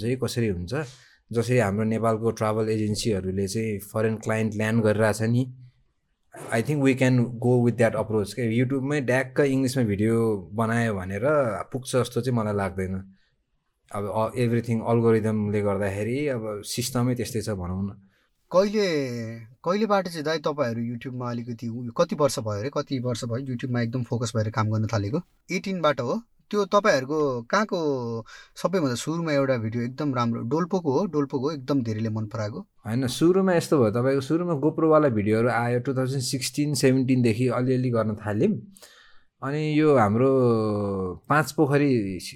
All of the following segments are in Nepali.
चाहिँ कसरी हुन्छ? जसरी हाम्रो नेपालको ट्राभल एजेन्सीहरूले चाहिँ फरेन क्लाइन्ट ल्यान्ड गरिरहेछ नि I think we can go with that approach क्या युट्युबमै ड्याक्क इङ्ग्लिसमा भिडियो बनायो भनेर पुग्छ जस्तो चाहिँ मलाई लाग्दैन। अब एभ्रिथिङ अल्गोरिदमले गर्दाखेरि अब सिस्टमै त्यस्तै छ भनौँ न। कहिले कहिलेबाट चाहिँ दाइ तपाईँहरू युट्युबमा अलिकति कति वर्ष भयो अरे? कति वर्ष भयो युट्युबमा एकदम फोकस भएर काम गर्न थालेको? एटिनबाट हो। त्यो तपाईँहरूको कहाँको सबैभन्दा सुरुमा एउटा भिडियो एकदम राम्रो डोल्पोको हो डोल्पोको एकदम धेरैले मन पराएको। होइन सुरुमा यस्तो भयो तपाईँको सुरुमा गोप्रोवाला भिडियोहरू आयो टु थाउजन्ड सिक्सटिन सेभेन्टिनदेखि अलिअलि गर्न थाल्यौँ। अनि यो हाम्रो पाँच पोखरी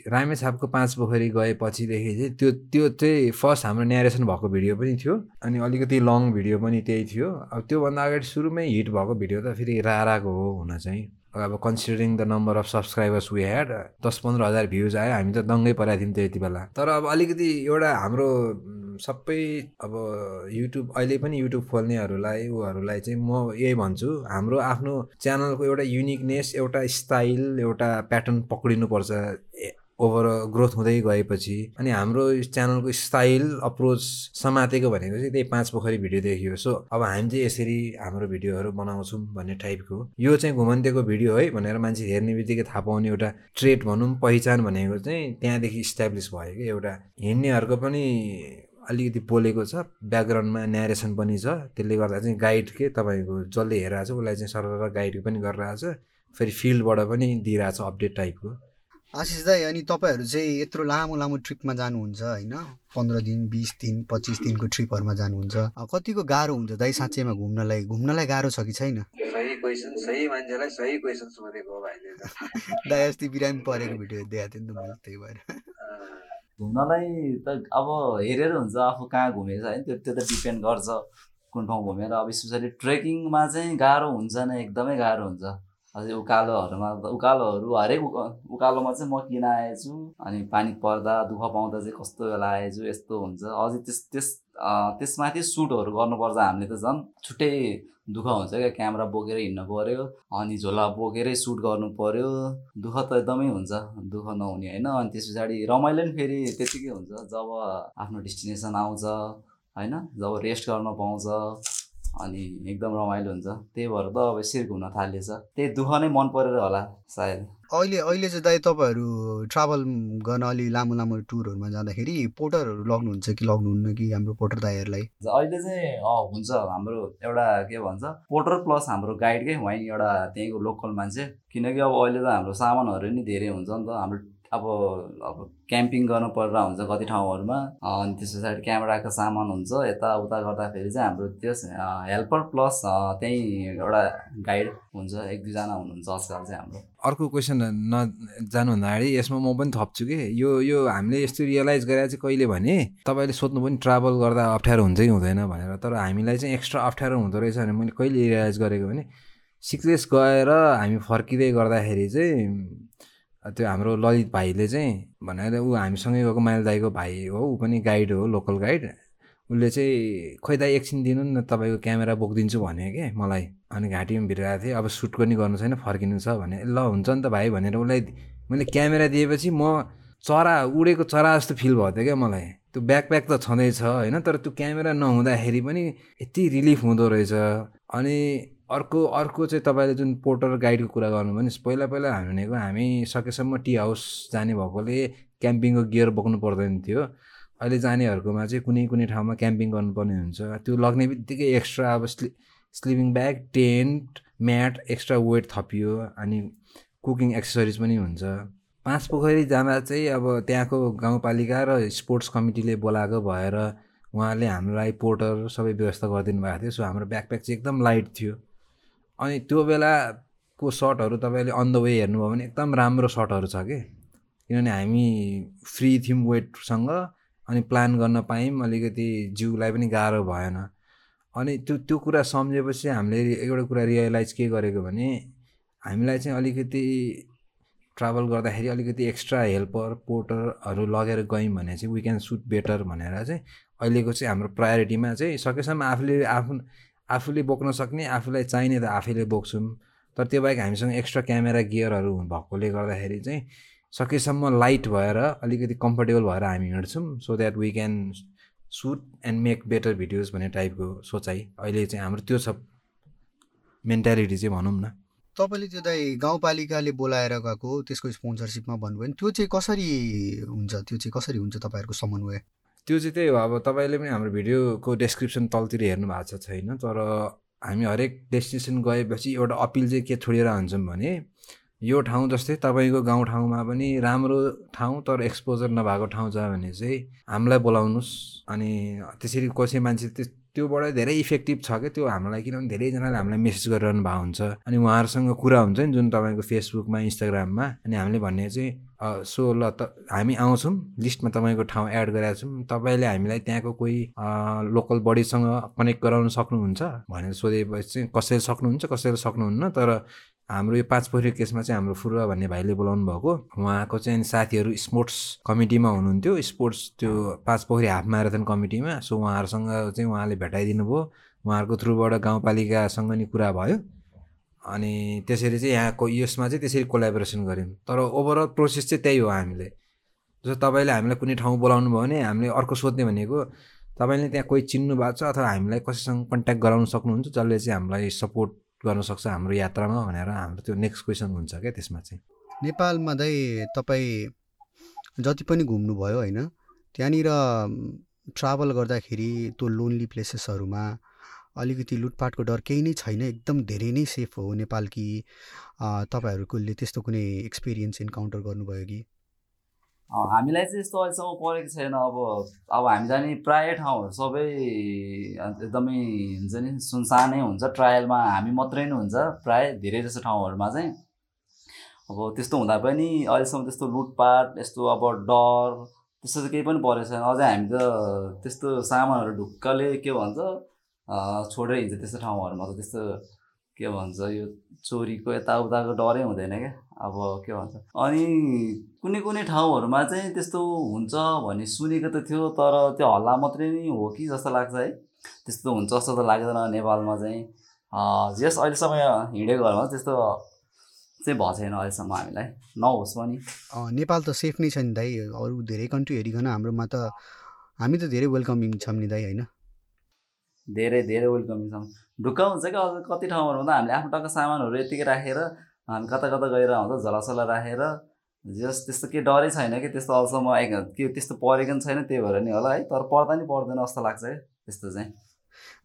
रामेछापको पाँच पोखरी गएपछिदेखि चाहिँ त्यो त्यो चाहिँ फर्स्ट हाम्रो न्यारेसन भएको भिडियो पनि थियो। अनि अलिकति लङ भिडियो पनि त्यही थियो। अब त्योभन्दा अगाडि सुरुमै हिट भएको भिडियो त फेरि राराको हो हुन चाहिँ। अब considering the number of subscribers we had दस पन्ध्र हजार भ्युज आयो हामी त दङ्गै परेको थियौँ त्यति बेला। तर अब अलिकति एउटा हाम्रो सबै अब युट्युब अहिले पनि युट्युब खोल्नेहरूलाई ऊहरूलाई चाहिँ म यही भन्छु हाम्रो आफ्नो च्यानलको एउटा युनिकनेस एउटा स्टाइल एउटा प्याटर्न पक्रिनुपर्छ। ओभर ग्रोथ हुँदै गएपछि अनि हाम्रो च्यानलको स्टाइल अप्रोच समातेको भनेको चाहिँ त्यही पाँच पोखरी भिडियो देखियो। सो अब हामी चाहिँ यसरी हाम्रो भिडियोहरू बनाउँछौँ भन्ने टाइपको यो चाहिँ घुमन्तेको भिडियो है भनेर मान्छे हेर्ने बित्तिकै थाहा पाउने एउटा ट्रेड भनौँ पहिचान भनेको चाहिँ त्यहाँदेखि इस्टाब्लिस भयो कि एउटा हिँड्नेहरूको पनि अलिकति बोलेको छ ब्याकग्राउन्डमा न्यारेसन पनि छ। त्यसले गर्दा चाहिँ गाइड के तपाईँको जसले हेरिरहेको छ उसलाई चाहिँ सरर गाइड पनि गरिरहेछ फेरि फिल्डबाट पनि दिइरहेछ अपडेट टाइपको आशिष दाई अनि तपाईँहरू चाहिँ यत्रो लामो लामो ट्रिपमा जानुहुन्छ होइन? पन्ध्र दिन बिस दिन पच्चिस दिनको ट्रिपहरूमा जानुहुन्छ। कतिको गाह्रो हुन्छ दाई साँच्चैमा घुम्नलाई? घुम्नलाई गाह्रो छ कि छैन? सही क्वेसन सही मान्छेलाई सही क्वेसन सोधेको भाइले। दाई अस्ति बिरामी परेको भिडियो देखाएको थिएँ नि त मैले त्यही भएर। घुम्नलाई त अब हेरेर हुन्छ आफू कहाँ घुमेको छ होइन? त्यो त्यो त डिपेन्ड गर्छ कुन ठाउँ घुमेर। अब स्पेसली ट्रेकिङमा चाहिँ गाह्रो हुन्छ नै एकदमै गाह्रो हुन्छ। अझै उकालोहरूमा त उकालोहरू हरेक उकालोमा चाहिँ म किन आएछु? अनि पानी पर्दा दुःख पाउँदा चाहिँ कस्तो बेला आएछु? यस्तो हुन्छ। अझै त्यस त्यस त्यसमाथि सुटहरू गर्नुपर्छ हामीले त झन्। छुट्टै दुःख हुन्छ क्या। क्यामेरा बोकेर हिँड्नु पऱ्यो अनि झोला बोकेरै सुट गर्नु पऱ्यो दुःख त एकदमै हुन्छ। दुःख नहुने होइन। अनि त्यस पछाडि रमाइलो नि फेरि त्यतिकै हुन्छ। जब आफ्नो डेस्टिनेसन आउँछ होइन? जब रेस्ट गर्न पाउँछ। अनि एकदम रमाइलो हुन्छ। त्यही भएर त अब यसरी घुम्न थालेछ त्यही दुःख नै मन परेर होला सायद। अहिले अहिले चाहिँ दाइ तपाईँहरू ट्राभल गर्न अलि लामो लामो टुरहरूमा जाँदाखेरि पोटरहरू लग्नुहुन्छ कि लग्नुहुन्न कि हाम्रो पोटर दाईहरूलाई अहिले चाहिँ हुन्छ। हाम्रो एउटा के भन्छ पोटर प्लस हाम्रो गाइडकै वाइन एउटा त्यहीँको लोकल मान्छे। किनकि अब अहिले त हाम्रो सामानहरू नि धेरै हुन्छ नि त। हाम्रो अब अब क्याम्पिङ गर्नु परेर हुन्छ कति ठाउँहरूमा। अनि त्यस पछाडि क्यामेराको सामान हुन्छ। यताउता गर्दाखेरि चाहिँ हाम्रो त्यस हेल्पर प्लस त्यहीँ एउटा गाइड हुन्छ। एक दुईजना हुनुहुन्छ आजकल चाहिँ हाम्रो। अर्को क्वेसन नजानुभन्दा अगाडि यसमा म पनि थप्छु कि। यो यो हामीले यस्तो रियलाइज गरेर चाहिँ कहिले भने तपाईँले सोध्नु पनि ट्राभल गर्दा अप्ठ्यारो हुन्छ कि हुँदैन भनेर। तर हामीलाई चाहिँ एक्स्ट्रा अप्ठ्यारो हुँदो रहेछ भने मैले कहिले रियलाइज गरेको भने सिक्रेस गएर हामी फर्किँदै गर्दाखेरि चाहिँ त्यो हाम्रो ललित भाइले चाहिँ भनेर ऊ हामीसँगै गएको माइल दाईको भाइ हो ऊ पनि गाइड हो लोकल गाइड। उसले चाहिँ खोइ दाई एकछिन दिनु न तपाईँको क्यामेरा बोकिदिन्छु भने क्या मलाई अनि घाँटीमा भिडिरहेको थिएँ अब सुट पनि गर्नु छैन फर्किनु छ भने ल हुन्छ नि त भाइ भनेर उसलाई मैले क्यामेरा दिएपछि म चरा उडेको चरा जस्तो फिल भयो थियो क्या मलाई। त्यो ब्याकप्याक त छँदैछ होइन? तर त्यो क्यामेरा नहुँदाखेरि पनि यति रिलिफ हुँदो रहेछ। अनि अर्को अर्को चाहिँ तपाईँले जुन पोर्टर गाइडको कुरा गर्नु भने पहिला पहिला भनेको हामी सकेसम्म टी हाउस जाने भएकोले क्याम्पिङको गियर बोक्नु पर्दैन थियो। अहिले जानेहरूकोमा चाहिँ कुनै कुनै ठाउँमा क्याम्पिङ गर्नुपर्ने हुन्छ। त्यो लग्ने बित्तिकै एक्स्ट्रा अब sli sleeping bag tent mat extra weight थपियो अनि कुकिङ एक्सेसरिज पनि हुन्छ। पाँच पोखरी जाँदा चाहिँ अब त्यहाँको गाउँपालिका र स्पोर्ट्स कमिटीले बोलाएको भएर उहाँले हामीलाई पोर्टर सबै व्यवस्था गरिदिनु भएको थियो। सो हाम्रो ब्याकप्याक चाहिँ एकदम लाइट थियो। अनि त्यो बेलाको सर्टहरू तपाईँले अन द वे हेर्नुभयो भने एकदम राम्रो सर्टहरू छ कि? किनभने हामी फ्री थियौँ वेटसँग अनि प्लान गर्न पायौँ अलिकति जिउलाई पनि गाह्रो भएन। अनि त्यो त्यो कुरा सम्झेपछि हामीले एउटा कुरा रियलाइज के गरेको भने हामीलाई चाहिँ अलिकति ट्राभल गर्दाखेरि अलिकति एक्स्ट्रा हेल्पर पोर्टरहरू लगेर गयौँ भने चाहिँ वी क्यान सुट बेटर भनेर चाहिँ अहिलेको चाहिँ हाम्रो प्रायोरिटीमा चाहिँ सकेसम्म आफूले आफ्नो आफूले बोक्न सक्ने आफूलाई चाहिने त आफैले बोक्छौँ तर त्यो बाहेक हामीसँग एक्स्ट्रा क्यामेरा गियरहरू भएकोले गर्दाखेरि चाहिँ सकेसम्म लाइट भएर अलिकति कम्फर्टेबल भएर हामी हिँड्छौँ। So that we can shoot and make better videos भन्ने टाइपको सोचाइ अहिले चाहिँ हाम्रो त्यो छ मेन्टालिटी चाहिँ भनौँ न। तपाईँले त्यो दाइ गाउँपालिकाले बोलाएर गएको त्यसको स्पोन्सरसिपमा भन्नुभयो भने त्यो चाहिँ कसरी हुन्छ त्यो चाहिँ कसरी हुन्छ तपाईँहरूको समन्वय? त्यो चाहिँ त्यही हो अब तपाईँले पनि हाम्रो भिडियोको डेस्क्रिप्सन तलतिर हेर्नु भएको छैन? तर हामी हरेक डेस्टिनेसन गएपछि एउटा अपिल चाहिँ के छोडेर हुन्छौँ भने यो ठाउँ जस्तै तपाईँको गाउँ ठाउँमा पनि राम्रो ठाउँ तर एक्सपोजर नभएको ठाउँ छ भने चाहिँ हामीलाई बोलाउनुहोस्। अनि त्यसरी कसै मान्छे त्योबाट धेरै इफेक्टिभ छ क्या त्यो हामीलाई किनभने धेरैजनाले हामीलाई मेसेज गरिरहनु भएको हुन्छ। अनि उहाँहरूसँग कुरा हुन्छ नि जुन तपाईँको फेसबुकमा इन्स्टाग्राममा अनि हामीले भन्ने चाहिँ सो ल त हामी आउँछौँ लिस्टमा तपाईँको ठाउँ एड गरेका छौँ। तपाईँले हामीलाई त्यहाँको कोही लोकल बडीसँग कनेक्ट गराउन सक्नुहुन्छ भनेर सोधेपछि चाहिँ कसैले सक्नुहुन्छ कसैले सक्नुहुन्न। तर हाम्रो यो पाँच पोखरी केसमा चाहिँ हाम्रो फुरुवा भन्ने भाइले बोलाउनु भएको। उहाँको चाहिँ साथीहरू स्पोर्ट्स कमिटीमा हुनुहुन्थ्यो। स्पोर्ट्स त्यो पाँच पोखरी हाफ म्याराथन कमिटीमा। सो उहाँहरूसँग चाहिँ उहाँले भेटाइदिनु भयो। उहाँहरूको थ्रुबाट गाउँपालिकासँग नि कुरा भयो। अनि त्यसरी चाहिँ यहाँको यसमा चाहिँ त्यसरी कोलाबोरेसन गऱ्यौँ। तर ओभरअल प्रोसेस चाहिँ त्यही हो हामीले। जस्तो तपाईँले हामीलाई कुनै ठाउँ बोलाउनु भयो भने हामीले अर्को सोध्ने भनेको तपाईँले त्यहाँ कोही चिन्नु भएको छ अथवा हामीलाई कसैसँग कन्ट्याक्ट गराउनु सक्नुहुन्छ जसले चाहिँ हामीलाई सपोर्ट गर्न सक्छ हाम्रो यात्रामा भनेर हाम्रो त्यो नेक्स्ट क्वेसन हुन्छ क्या त्यसमा चाहिँ? नेपालमा दाइ तपाईँ जति पनि घुम्नुभयो होइन त्यहाँनिर ट्राभल गर्दाखेरि त्यो लोन्ली प्लेसेसहरूमा अलिकति लुटपाटको डर केही नै छैन? एकदम धेरै नै सेफ हो नेपाल कि तपाईँहरूकोले त्यस्तो कुनै एक्सपिरियन्स इन्काउन्टर गर्नुभयो कि? हामीलाई चाहिँ यस्तो अहिलेसम्म परेको छैन। अब अब हामी जाने प्रायः ठाउँहरू सबै एकदमै हुन्छ नि सुनसानै हुन्छ। ट्रायलमा हामी मात्रै नै हुन्छ प्रायः धेरै जस्तो ठाउँहरूमा चाहिँ। अब त्यस्तो हुँदा पनि अहिलेसम्म त्यस्तो लुटपाट यस्तो अब डर त्यस्तो चाहिँ केही पनि परेको छैन। अझै हामी त त्यस्तो सामानहरू ढुक्कले के भन्छ छोडेर हिँड्छ त्यस्तो ठाउँहरूमा त त्यस्तो के भन्छ यो चोरीको यताउताको डरै हुँदैन क्या? अब के भन्छ? अनि कुनै कुनै ठाउँहरूमा चाहिँ त्यस्तो हुन्छ भन्ने सुनेको त थियो तर त्यो हल्ला मात्रै नै हो कि जस्तो लाग्छ है? त्यस्तो हुन्छ जस्तो त लाग्दैन नेपालमा चाहिँ। जस अहिलेसम्म हिँडेको घरमा त्यस्तो चाहिँ भएको छैन अहिलेसम्म हामीलाई। नहोस् पनि। नेपाल त सेफ नै छ नि दाइ। अरू धेरै कन्ट्री हेरिकन हाम्रोमा त हामी त धेरै वेलकमिङ छौँ नि दाइ होइन? धेरै धेरै वेलकमिङ छौँ। ढुक्क हुन्छ क्या कति ठाउँहरू हुँदा हामीले आफ्नो टक्क सामानहरू यतिकै राखेर हामी कता कता गएर हुन्छ झलासला राखेर जस त्यस्तो केही डरै छैन कि त्यस्तो अहिलेसम्म के त्यस्तो परेको पनि छैन त्यही भएर नि होला है। तर पर्दा नि पर्दैन जस्तो लाग्छ है त्यस्तो चाहिँ।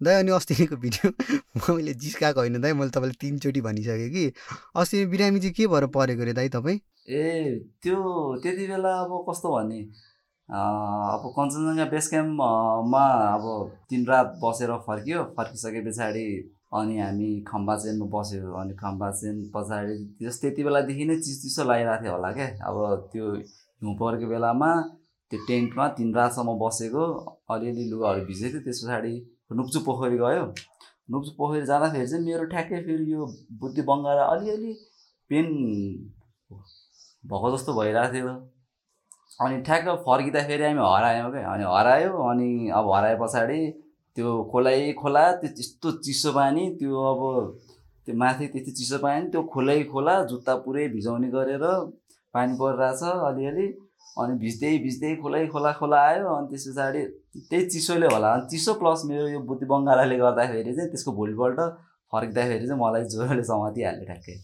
दाइ अनि अस्तिको भिडियो मैले जिस्काएको होइन दाइ मैले तपाईँले तिनचोटि भनिसकेँ कि अस्ति बिरामी चाहिँ के भएर परेको अरे दाइ तपाईँ? ए त्यो त्यति बेला अब कस्तो भन्ने? अब कञ्चनजङ्घा बेस क्याम्पमा अब तिन रात बसेर फर्कियो। फर्किसके पछाडि अनि हामी खम्बा चेनमा बस्यो अनि खम्बा चेन पछाडि जस त्यति बेलादेखि नै चिसो चिसो लागिरहेको थियो होला क्या। अब त्यो हिउँ परेको बेलामा त्यो टेन्टमा तिन रातसम्म बसेको अलिअलि लुगाहरू भिजेको थियो। त्यस पछाडि नुप्चु पोखरी गयो। नुप्चु पोखरी जाँदाखेरि चाहिँ मेरो ठ्याक्कै फेरि यो बुद्धि बङ्गाएर अलिअलि पेन भएको जस्तो भइरहेको थियो। अनि ठ्याक्क फर्किँदा फेरि हामी हरायौँ क्या। अनि हरायो अनि अब हराए पछाडि त्यो खोलै खोला त्यो त्यस्तो चिसो पानी त्यो अब त्यो माथि त्यस्तो चिसो पानी त्यो खोलै खोला जुत्ता पुरै भिजाउने गरेर पानी परिरहेछ अलिअलि। अनि भिज्दै भिज्दै खोलै खोला खोला आयो अनि त्यस पछाडि त्यही चिसोले होला। अनि चिसो प्लस मेरो यो बुद्धि बङ्गालाले गर्दाखेरि चाहिँ त्यसको भोलिपल्ट फर्किँदाखेरि चाहिँ मलाई ज्वरोले समातिहाल्यो ठ्याक्कै।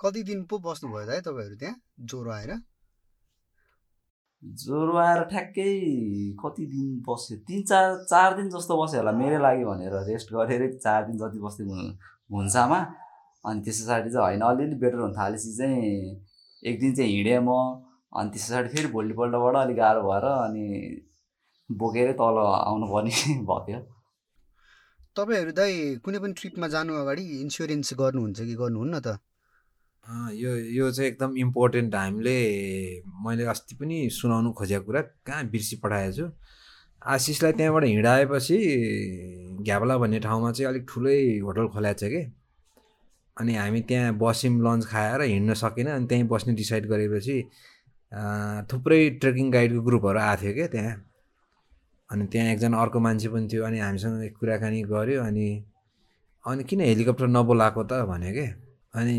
कति दिन पो बस्नुभयो त है तपाईँहरू त्यहाँ? ज्वरो आएर? ज्वरो आएर ठ्याक्कै कति दिन बस्यो? तिन चार चार दिन जस्तो बस्यो होला मेरै लागि भनेर रेस्ट गरेरै चार दिन जति बस्दै हुन्सामा। अनि त्यस पछाडि चाहिँ होइन अलिअलि बेटर हुन थालेपछि चाहिँ एक दिन चाहिँ हिँडेँ म। अनि त्यस पछाडि फेरि भोलिपल्टबाट अलिक गाह्रो भएर अनि बोकेरै तल आउनुपर्ने भयो तपाईँहरू दाइ कुनै पनि ट्रिपमा जानु अगाडि इन्सुरेन्स गर्नुहुन्छ कि गर्नुहुन्न त? यो यो चाहिँ एकदम इम्पोर्टेन्ट हामीले मैले अस्ति पनि सुनाउनु खोजेको कुरा कहाँ बिर्सी पठाएको छु आशिषलाई त्यहाँबाट हिँडाएपछि घ्याबला भन्ने ठाउँमा चाहिँ अलिक ठुलै होटल खोलाएको छ कि। अनि हामी त्यहाँ बस्यौँ लन्च खाएर हिँड्न सकेन अनि त्यहीँ बस्ने डिसाइड गरेपछि थुप्रै ट्रेकिङ गाइडको ग्रुपहरू आएको थियो क्या त्यहाँ। अनि त्यहाँ एकजना अर्को मान्छे पनि थियो अनि हामीसँग कुराकानी गऱ्यो अनि अनि किन हेलिकप्टर नबोलाएको त भन्यो क्या अनि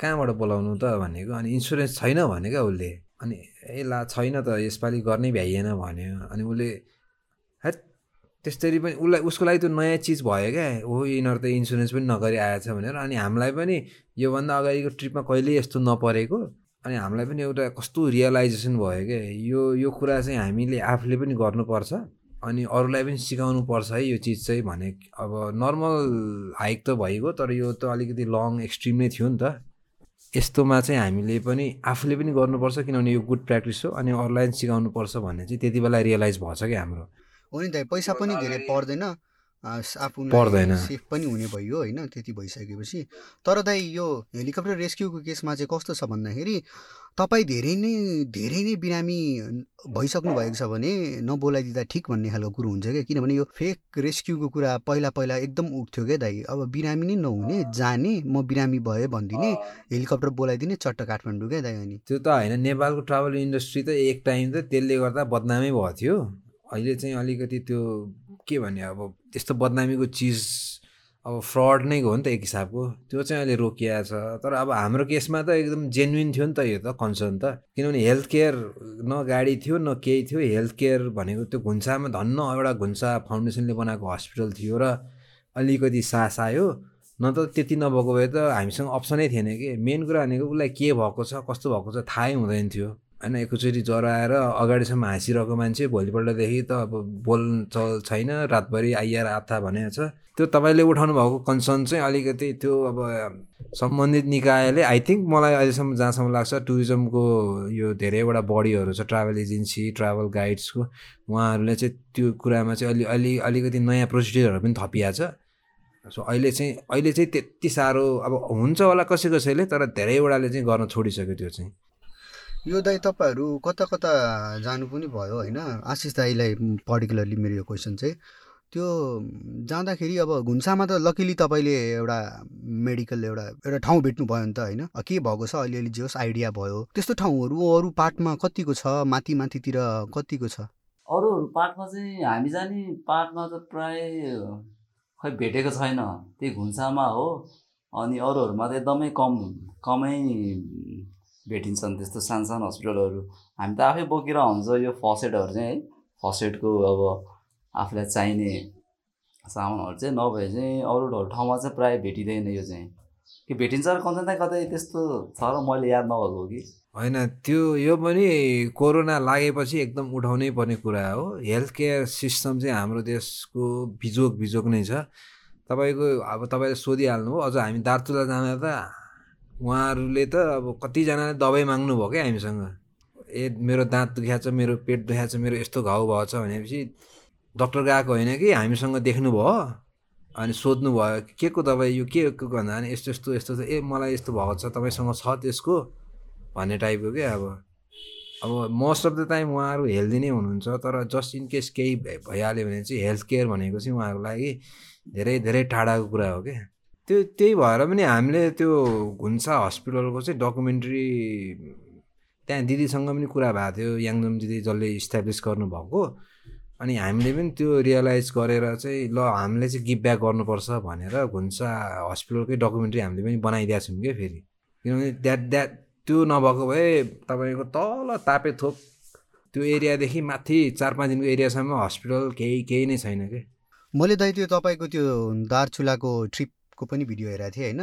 कहाँबाट बोलाउनु त भनेको? अनि इन्सुरेन्स छैन भने क्या उसले। अनि ए ला छैन त यसपालि गर्नै भ्याइएन भन्यो। अनि उसले है त्यसरी पनि उसलाई उसको लागि त्यो नयाँ चिज भयो क्या। हो यिनीहरू त इन्सुरेन्स पनि नगरी आएछ भनेर। अनि हामीलाई पनि योभन्दा अगाडिको ट्रिपमा कहिल्यै यस्तो नपरेको? अनि हामीलाई पनि एउटा कस्तो रियलाइजेसन भयो क्या। यो यो कुरा चाहिँ हामीले आफूले पनि गर्नुपर्छ। अनि अरूलाई पनि सिकाउनु पर्छ है यो चिज चाहिँ भने अब नर्मल हाइक त भइगयो तर यो त अलिकति लङ एक्सट्रिम नै थियो नि त। यस्तोमा चाहिँ हामीले पनि आफूले पनि गर्नुपर्छ किनभने यो गुड प्र्याक्टिस हो अनि अरूलाई पनि सिकाउनुपर्छ भन्ने चाहिँ त्यति बेला रियलाइज भएछ क्या हाम्रो। हो नि त पैसा पनि धेरै पर्दैन। आफू पर्दैन। सेफ पनि हुने भयो होइन त्यति भइसकेपछि। तर दाइ यो हेलिकप्टर रेस्क्युको केसमा चाहिँ कस्तो छ भन्दाखेरि तपाईँ धेरै नै धेरै नै बिरामी भइसक्नु भएको छ भने नबोलाइदिँदा ठिक भन्ने खालको कुरो हुन्छ क्या। किनभने यो फेक रेस्क्युको कुरा पहिला पहिला एकदम उठ्थ्यो क्या दाइ। अब बिरामी नै नहुने जाने म बिरामी भएँ भनिदिने हेलिकप्टर बोलाइदिने चट्ट काठमाडौँ क्या दाइ अनि। त्यो त होइन नेपालको ट्राभल इन्डस्ट्री त एक टाइम त त्यसले गर्दा बदनामै भएको थियो। अहिले चाहिँ अलिकति त्यो के भने अब त्यस्तो बदनामीको चिज अब फ्रड नै हो नि त एक हिसाबको। त्यो चाहिँ अहिले रोकिया छ। तर अब हाम्रो केसमा त एकदम जेन्युन थियो नि त यो त कन्सर्न त। किनभने हेल्थ केयर न गाडी थियो न केही थियो। हेल्थ केयर भनेको त्यो घुन्सामा धन्न एउटा घुन्सा फाउन्डेसनले बनाएको हस्पिटल थियो र अलिकति सास आयो। न त त्यति नभएको भए त हामीसँग अप्सनै थिएन कि। मेन कुरा भनेको उसलाई के भएको छ कस्तो भएको छ थाहै हुँदैन थियो। होइन एकैचोटि ज्वरो आएर अगाडिसम्म हाँसिरहेको मान्छे भोलिपल्टदेखि त अब बोल चल छैन रातभरि आइएर आथा भनेको छ। त्यो तपाईँले उठाउनु भएको कन्सर्न चाहिँ अलिकति त्यो अब सम्बन्धित निकायले आई थिङ्क मलाई अहिलेसम्म जहाँसम्म लाग्छ टुरिज्मको यो धेरैवटा बडीहरू छ ट्राभल एजेन्सी ट्राभल गाइड्सको उहाँहरूले चाहिँ त्यो कुरामा चाहिँ अलि अलि अलिकति नयाँ प्रोसिडियरहरू पनि थपिया छ। सो अहिले चाहिँ अहिले चाहिँ त्यति साह्रो अब हुन्छ होला कसै कसैले तर धेरैवटाले चाहिँ गर्न छोडिसक्यो त्यो चाहिँ। यो दाइ तपाईँहरू कता कता जानु पनि भयो होइन? आशिष दाईलाई पर्टिकुलरली मेरो यो क्वेसन चाहिँ त्यो जाँदाखेरि अब घुन्सामा त लकिली तपाईँले एउटा मेडिकल एउटा एउटा ठाउँ भेट्नु भयो नि त होइन? के भएको छ? अलिअलि जे होस् आइडिया भयो। त्यस्तो ठाउँहरू अरू पार्टमा कतिको छ? माथि माथितिर कतिको छ? अरू पार्टमा चाहिँ हामी जाने पार्टमा त प्राय खै भेटेको छैन। त्यही घुन्सामा हो अनि अरूहरूमा त एकदमै कम कमै भेटिन्छन् त्यस्तो सानो सानो हस्पिटलहरू। हामी त आफै बोकेर हुन्छ यो फसेटहरू चाहिँ है फसेटको अब आफूलाई चाहिने सामानहरू चाहिँ नभए चाहिँ अरू ठाउँमा चाहिँ प्रायः भेटिँदैन यो चाहिँ। कि भेटिन्छ र कतै कतै त्यस्तो छ र मैले याद नभएको हो कि। होइन त्यो यो पनि कोरोना लागेपछि एकदम उठाउनै पर्ने कुरा हो। हेल्थ केयर सिस्टम चाहिँ हाम्रो देशको बिजोग बिजोग नै छ। तपाईँको अब तपाईँले सोधिहाल्नु हो अझ हामी दार्चुला जाँदा त उहाँहरूले त अब कतिजनाले दबाई माग्नु भयो क्या हामीसँग। ए मेरो दाँत दुखिया छ मेरो पेट दुखिया छ मेरो यस्तो घाउ भएको छ भनेपछि डक्टर गएको होइन कि हामीसँग देख्नुभयो अनि सोध्नु भयो के को दबाई? यो के को भन्दा अनि यस्तो यस्तो यस्तो ए मलाई यस्तो भएको छ तपाईँसँग छ त्यसको? भन्ने टाइपको क्या अब। अब मोस्ट अफ द टाइम उहाँहरू हेल्दी नै हुनुहुन्छ तर जस्ट इन केस केही भइहाल्यो भने चाहिँ हेल्थ केयर भनेको चाहिँ उहाँहरूको लागि धेरै धेरै टाढाको कुरा हो क्या। त्यो त्यही भएर पनि हामीले त्यो घुन्सा हस्पिटलको चाहिँ डकुमेन्ट्री त्यहाँ दिदीसँग पनि कुरा भएको थियो याङजम दिदी जसले इस्टाब्लिस गर्नुभएको। अनि हामीले पनि त्यो रियलाइज गरेर चाहिँ ल हामीले चाहिँ गिभ ब्याक गर्नुपर्छ भनेर घुन्सा हस्पिटलकै डकुमेन्ट्री हामीले पनि बनाइदिएको छौँ क्या फेरि। किनभने द्याट द्याट त्यो नभएको भए तपाईँको तल तापे थोक त्यो एरियादेखि माथि चार पाँच दिनको एरियासम्म हस्पिटल केही केही नै छैन क्या मैले दाइ त्यो तपाईँको त्यो दार्चुलाको ट्रिप को पनि भिडियो हेरेको थिएँ होइन।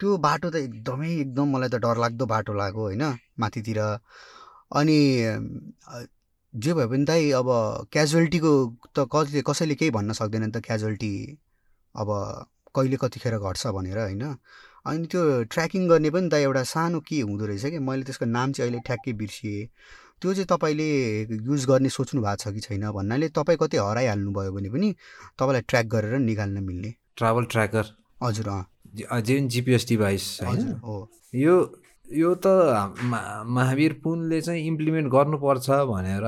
त्यो बाटो त एकदमै एकदम मलाई त डरलाग्दो बाटो लाग्यो होइन माथितिर। अनि जे भए पनि दाइ अब क्याजुअलिटीको त कसले कसैले केही भन्न सक्दैन नि त क्याजुअलिटी अब कहिले कतिखेर घट्छ भनेर होइन। अनि त्यो ट्र्याकिङ गर्ने पनि त एउटा सानो के हुँदो रहेछ कि मैले त्यसको नाम चाहिँ अहिले ठ्याक्कै बिर्सिएँ। त्यो चाहिँ तपाईँले युज गर्ने सोच्नु भएको छ कि छैन भन्नाले तपाईँ कतै हराइहाल्नु भयो भने पनि तपाईँलाई ट्र्याक गरेर निकाल्न मिल्ने। ट्राभल ट्र्याकर हजुर जुन जिपिएस डिभाइस होइन? यो यो त महावीर पुनले चाहिँ इम्प्लिमेन्ट गर्नुपर्छ भनेर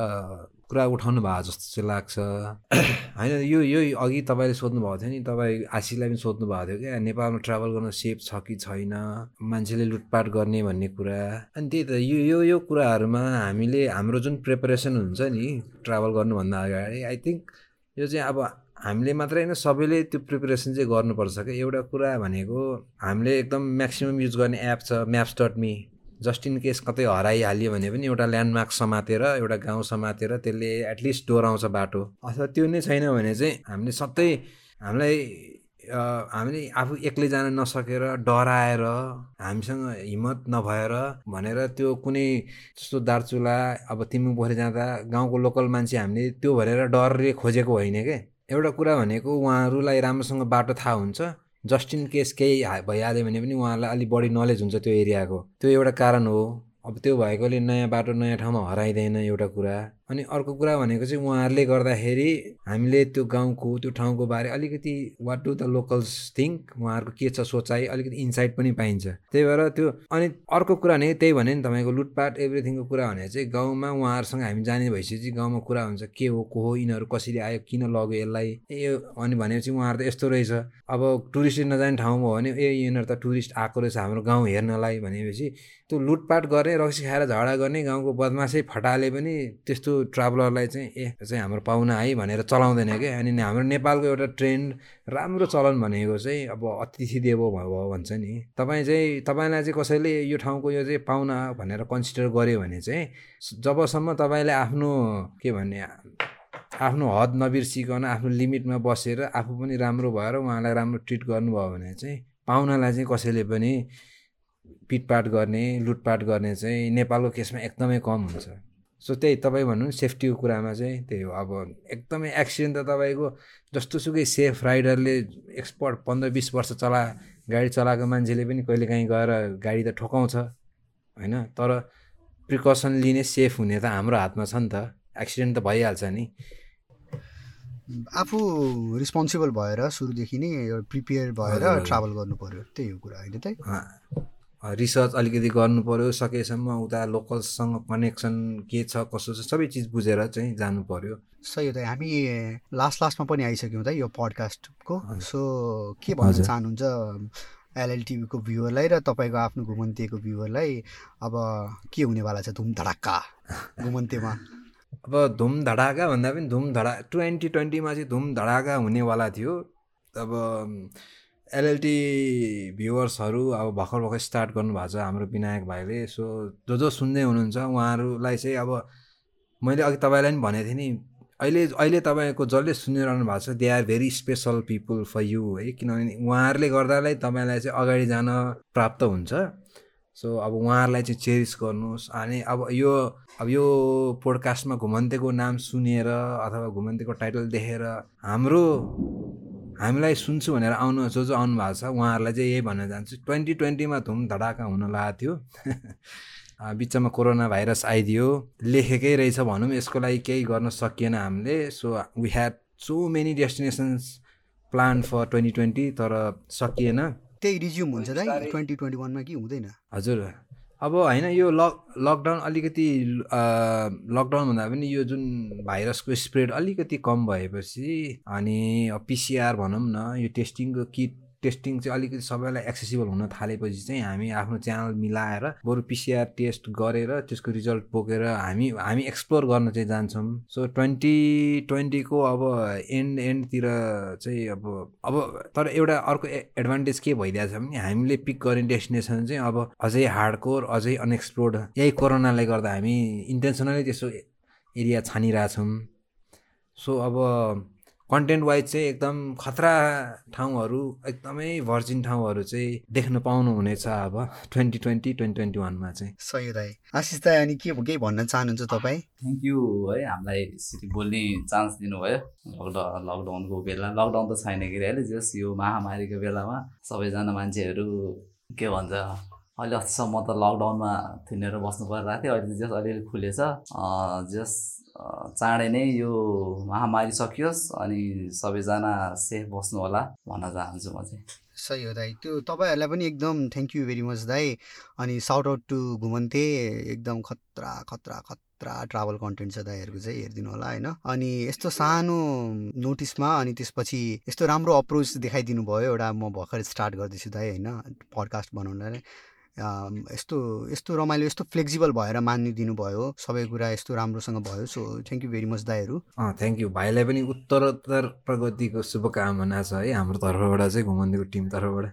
कुरा उठाउनु भएको जस्तो चाहिँ लाग्छ। होइन यो यो अघि तपाईँले सोध्नु भएको थियो नि तपाईँ आशीलाई पनि सोध्नु भएको थियो क्या नेपालमा ट्राभल गर्न सेफ छ कि छैन मान्छेले लुटपाट गर्ने भन्ने कुरा। अनि त्यही त यो यो यो कुराहरूमा हामीले हाम्रो जुन प्रिपरेसन हुन्छ नि ट्राभल गर्नुभन्दा अगाडि आई थिङ्क यो चाहिँ अब हामीले मात्रै होइन सबैले त्यो प्रिपेरेसन चाहिँ गर्नुपर्छ क्या। एउटा कुरा भनेको हामीले एकदम म्याक्सिमम् युज गर्ने एप छ maps dot me just in case कतै हराइहाल्यो भने पनि एउटा ल्यान्डमार्क समातेर एउटा गाउँ समातेर त्यसले एटलिस्ट डोराउँछ बाटो। अथवा त्यो नै छैन भने चाहिँ हामीले सधैँ हामीलाई हामीले आफू एक्लै जान नसकेर डराएर हामीसँग हिम्मत नभएर भनेर त्यो कुनै जस्तो दार्चुला अब तिमी पोखरी जाँदा गाउँको लोकल मान्छे हामीले त्यो भनेर डरले खोजेको होइन क्या। एउटा कुरा भनेको उहाँहरूलाई राम्रोसँग बाटो थाहा हुन्छ। जस्ट इन केस केही भइहाल्यो भने पनि उहाँहरूलाई अलिक बढी नलेज हुन्छ त्यो एरियाको। त्यो एउटा कारण हो। अब त्यो भएकोले नयाँ बाटो नयाँ ठाउँमा हराइँदैन एउटा कुरा। अनि अर्को कुरा भनेको चाहिँ उहाँहरूले गर्दाखेरि हामीले त्यो गाउँको त्यो ठाउँको बारे अलिकति what do the locals think उहाँहरूको के छ सोचाइ अलिकति इन्साइट पनि पाइन्छ। त्यही भएर त्यो अनि अर्को कुरा भने त्यही भने नि तपाईँको लुटपाट एभ्रिथिङको कुरा भने चाहिँ गाउँमा उहाँहरूसँग हामी जाने भइसकेपछि गाउँमा कुरा हुन्छ के हो को हो यिनीहरू कसरी आयो किन लग्यो यसलाई? ए अनि भनेपछि उहाँहरू त यस्तो रहेछ। अब टुरिस्ट नजाने ठाउँमा हो भने ए यिनीहरू त टुरिस्ट आएको रहेछ हाम्रो गाउँ हेर्नलाई भनेपछि त्यो लुटपाट गर्ने रक्सी खाएर झगडा गर्ने गाउँको बदमासै फटाले पनि त्यस्तो ट्राभलरलाई चाहिँ ए चाहिँ हाम्रो पाहुना है भनेर चलाउँदैन क्या। अनि हाम्रो नेपालको एउटा ट्रेन्ड राम्रो चलन भनेको चाहिँ अब अतिथि देवो भयो भन्छ नि। तपाईँ चाहिँ तपाईँलाई चाहिँ कसैले यो ठाउँको यो चाहिँ पाहुना भनेर कन्सिडर गर्यो भने चाहिँ जबसम्म तपाईँले आफ्नो के भन्ने आफ्नो हद नबिर्सिकन आफ्नो लिमिटमा बसेर आफू पनि राम्रो भएर उहाँलाई राम्रो ट्रिट गर्नुभयो भने चाहिँ पाहुनालाई चाहिँ कसैले पनि पिटपाट गर्ने लुटपाट गर्ने चाहिँ नेपालको केसमा एकदमै कम हुन्छ। सो त्यही तपाईँ भन्नु सेफ्टीको कुरामा चाहिँ त्यही हो। अब एकदमै एक्सिडेन्ट त तपाईँको जस्तोसुकै सेफ राइडरले एक्सपर्ट पन्ध्र बिस वर्ष चला गाडी चलाएको मान्छेले पनि कहिलेकाहीँ गएर गाडी त ठोकाउँछ होइन? तर प्रिकसन लिने सेफ हुने त हाम्रो हातमा छ नि त। एक्सिडेन्ट त भइहाल्छ नि। आफू रिस्पोन्सिबल भएर सुरुदेखि नै प्रिपेयर भएर ट्राभल गर्नु पऱ्यो त्यही हो कुरा होइन त। रिसर्च अलिकति गर्नु पऱ्यो सकेसम्म उता लोकल्ससँग कनेक्सन के छ कसो छ सबै चिज बुझेर चाहिँ जानु पऱ्यो सही हो त। हामी लास्ट लास्टमा पनि आइसक्यौँ त यो पडकास्टको सो के भन्न चाहनुहुन्छ एलएलटिभीको भ्युवरलाई र तपाईँको आफ्नो घुमन्तेको भ्युवरलाई अब के हुनेवाला छ धुम धडाक्का घुमन्तेमा। अब धुम धडाका भन्दा पनि धुम धडा ट्वेन्टी ट्वेन्टीमा चाहिँ धुम धडाका हुनेवाला थियो। अब एलएलटी भ्युवर्सहरू अब भर्खर भर्खर स्टार्ट गर्नुभएको छ हाम्रो विनायक भाइले। सो जो जो सुन्दै हुनुहुन्छ उहाँहरूलाई चाहिँ अब मैले अघि तपाईँलाई पनि भनेको थिएँ नि अहिले अहिले तपाईँको जसले सुनिरहनु भएको छ they are very special people for you है। किनभने उहाँहरूले गर्दालाई तपाईँलाई चाहिँ अगाडि जान प्राप्त हुन्छ। सो अब उहाँहरूलाई चाहिँ चेरिस गर्नुहोस्। अनि अब यो अब यो पोडकास्टमा घुमन्तेको नाम सुनेर अथवा घुमन्तेको टाइटल देखेर हाम्रो हामीलाई सुन्छु भनेर आउनु जो जो आउनु भएको छ उहाँहरूलाई चाहिँ यही भन्न चाहन्छु। ट्वेन्टी ट्वेन्टीमा धुम धडाका हुन लागेको थियो। बिचमा कोरोना भाइरस आइदियो। लेखेकै रहेछ भनौँ यसको लागि केही गर्न सकिएन हामीले। So we had so many destinations plan for twenty twenty तर सकिएन। त्यही रिज्युम हुन्छ ट्वेन्टी ट्वेन्टी वानमा कि हुँदैन। हजुर। अब होइन यो लक लकडाउन अलिकति लकडाउन भन्दा पनि यो जुन भाइरसको स्प्रेड अलिकति कम भएपछि अनि पिसिआर भनौँ न यो टेस्टिङको किट टेस्टिङ चाहिँ अलिकति सबैलाई एक्सेसिबल हुन थालेपछि चाहिँ हामी आफ्नो च्यानल मिलाएर बरु पिसिआर टेस्ट गरेर त्यसको रिजल्ट बोकेर हामी हामी एक्सप्लोर गर्न चाहिँ जान्छौँ। सो ट्वेन्टी ट्वेन्टीको अब एन्ड एन्डतिर चाहिँ अब अब तर एउटा अर्को एडभान्टेज के भइदिएको छ भने हामीले पिक गर्ने डेस्टिनेसन चाहिँ अब अझै हार्डकोर अझै अनएक्सप्लोर्ड यही कोरोनाले गर्दा हामी इन्टेन्सनली त्यसो एरिया छानिरहेछौँ। सो अब कन्टेन्ट वाइज चाहिँ एकदम खतरा ठाउँहरू एकदमै भर्जिन ठाउँहरू चाहिँ देख्न पाउनुहुनेछ अब ट्वेन्टी ट्वेन्टी ट्वेन्टी ट्वेन्टी वानमा चाहिँ। सही दाई आशिष दाई अनि के केही भन्न चाहनुहुन्छ तपाईँ? थ्याङ्क यू है हामीलाई यसरी बोल्ने चान्स दिनुभयो। लकडाउन लकडाउनको बेला लकडाउन त छैन कि अहिले जस यो महामारीको बेलामा सबैजना मान्छेहरू के भन्छ अहिले अस्तिसम्म त लकडाउनमा थिनेर बस्नु परिरहेको थियो अहिले जस अलिअलि खुलेछ। जस चाँडै नै यो महामारी सकियोस् अनि सबैजना सेफ बस्नु होला भन्न चाहन्छु म चाहिँ। सही हो दाइ त्यो तपाईँहरूलाई पनि एकदम थ्याङ्क यू भेरी मच दाई। अनि साउट आउट टु घुमन्ते एकदम खतरा खतरा खतरा ट्राभल कन्टेन्ट छ दाईहरूको चाहिँ हेरिदिनु होला होइन? अनि यस्तो सानो नोटिसमा अनि त्यसपछि यस्तो राम्रो अप्रोच देखाइदिनु भयो एउटा म भर्खर स्टार्ट गर्दैछु दाई होइन? पडकास्ट बनाउनलाई। यस्तो यस्तो रमाइलो यस्तो फ्लेक्जिबल भएर मानिदिनु भयो। सबै कुरा यस्तो राम्रोसँग भयो। So thank you very much दाईहरू। Thank you भाइलाई पनि उत्तरोत्तर प्रगतिको शुभकामना छ है हाम्रो तर्फबाट चाहिँ घुमन्दीको टिम तर्फबाट।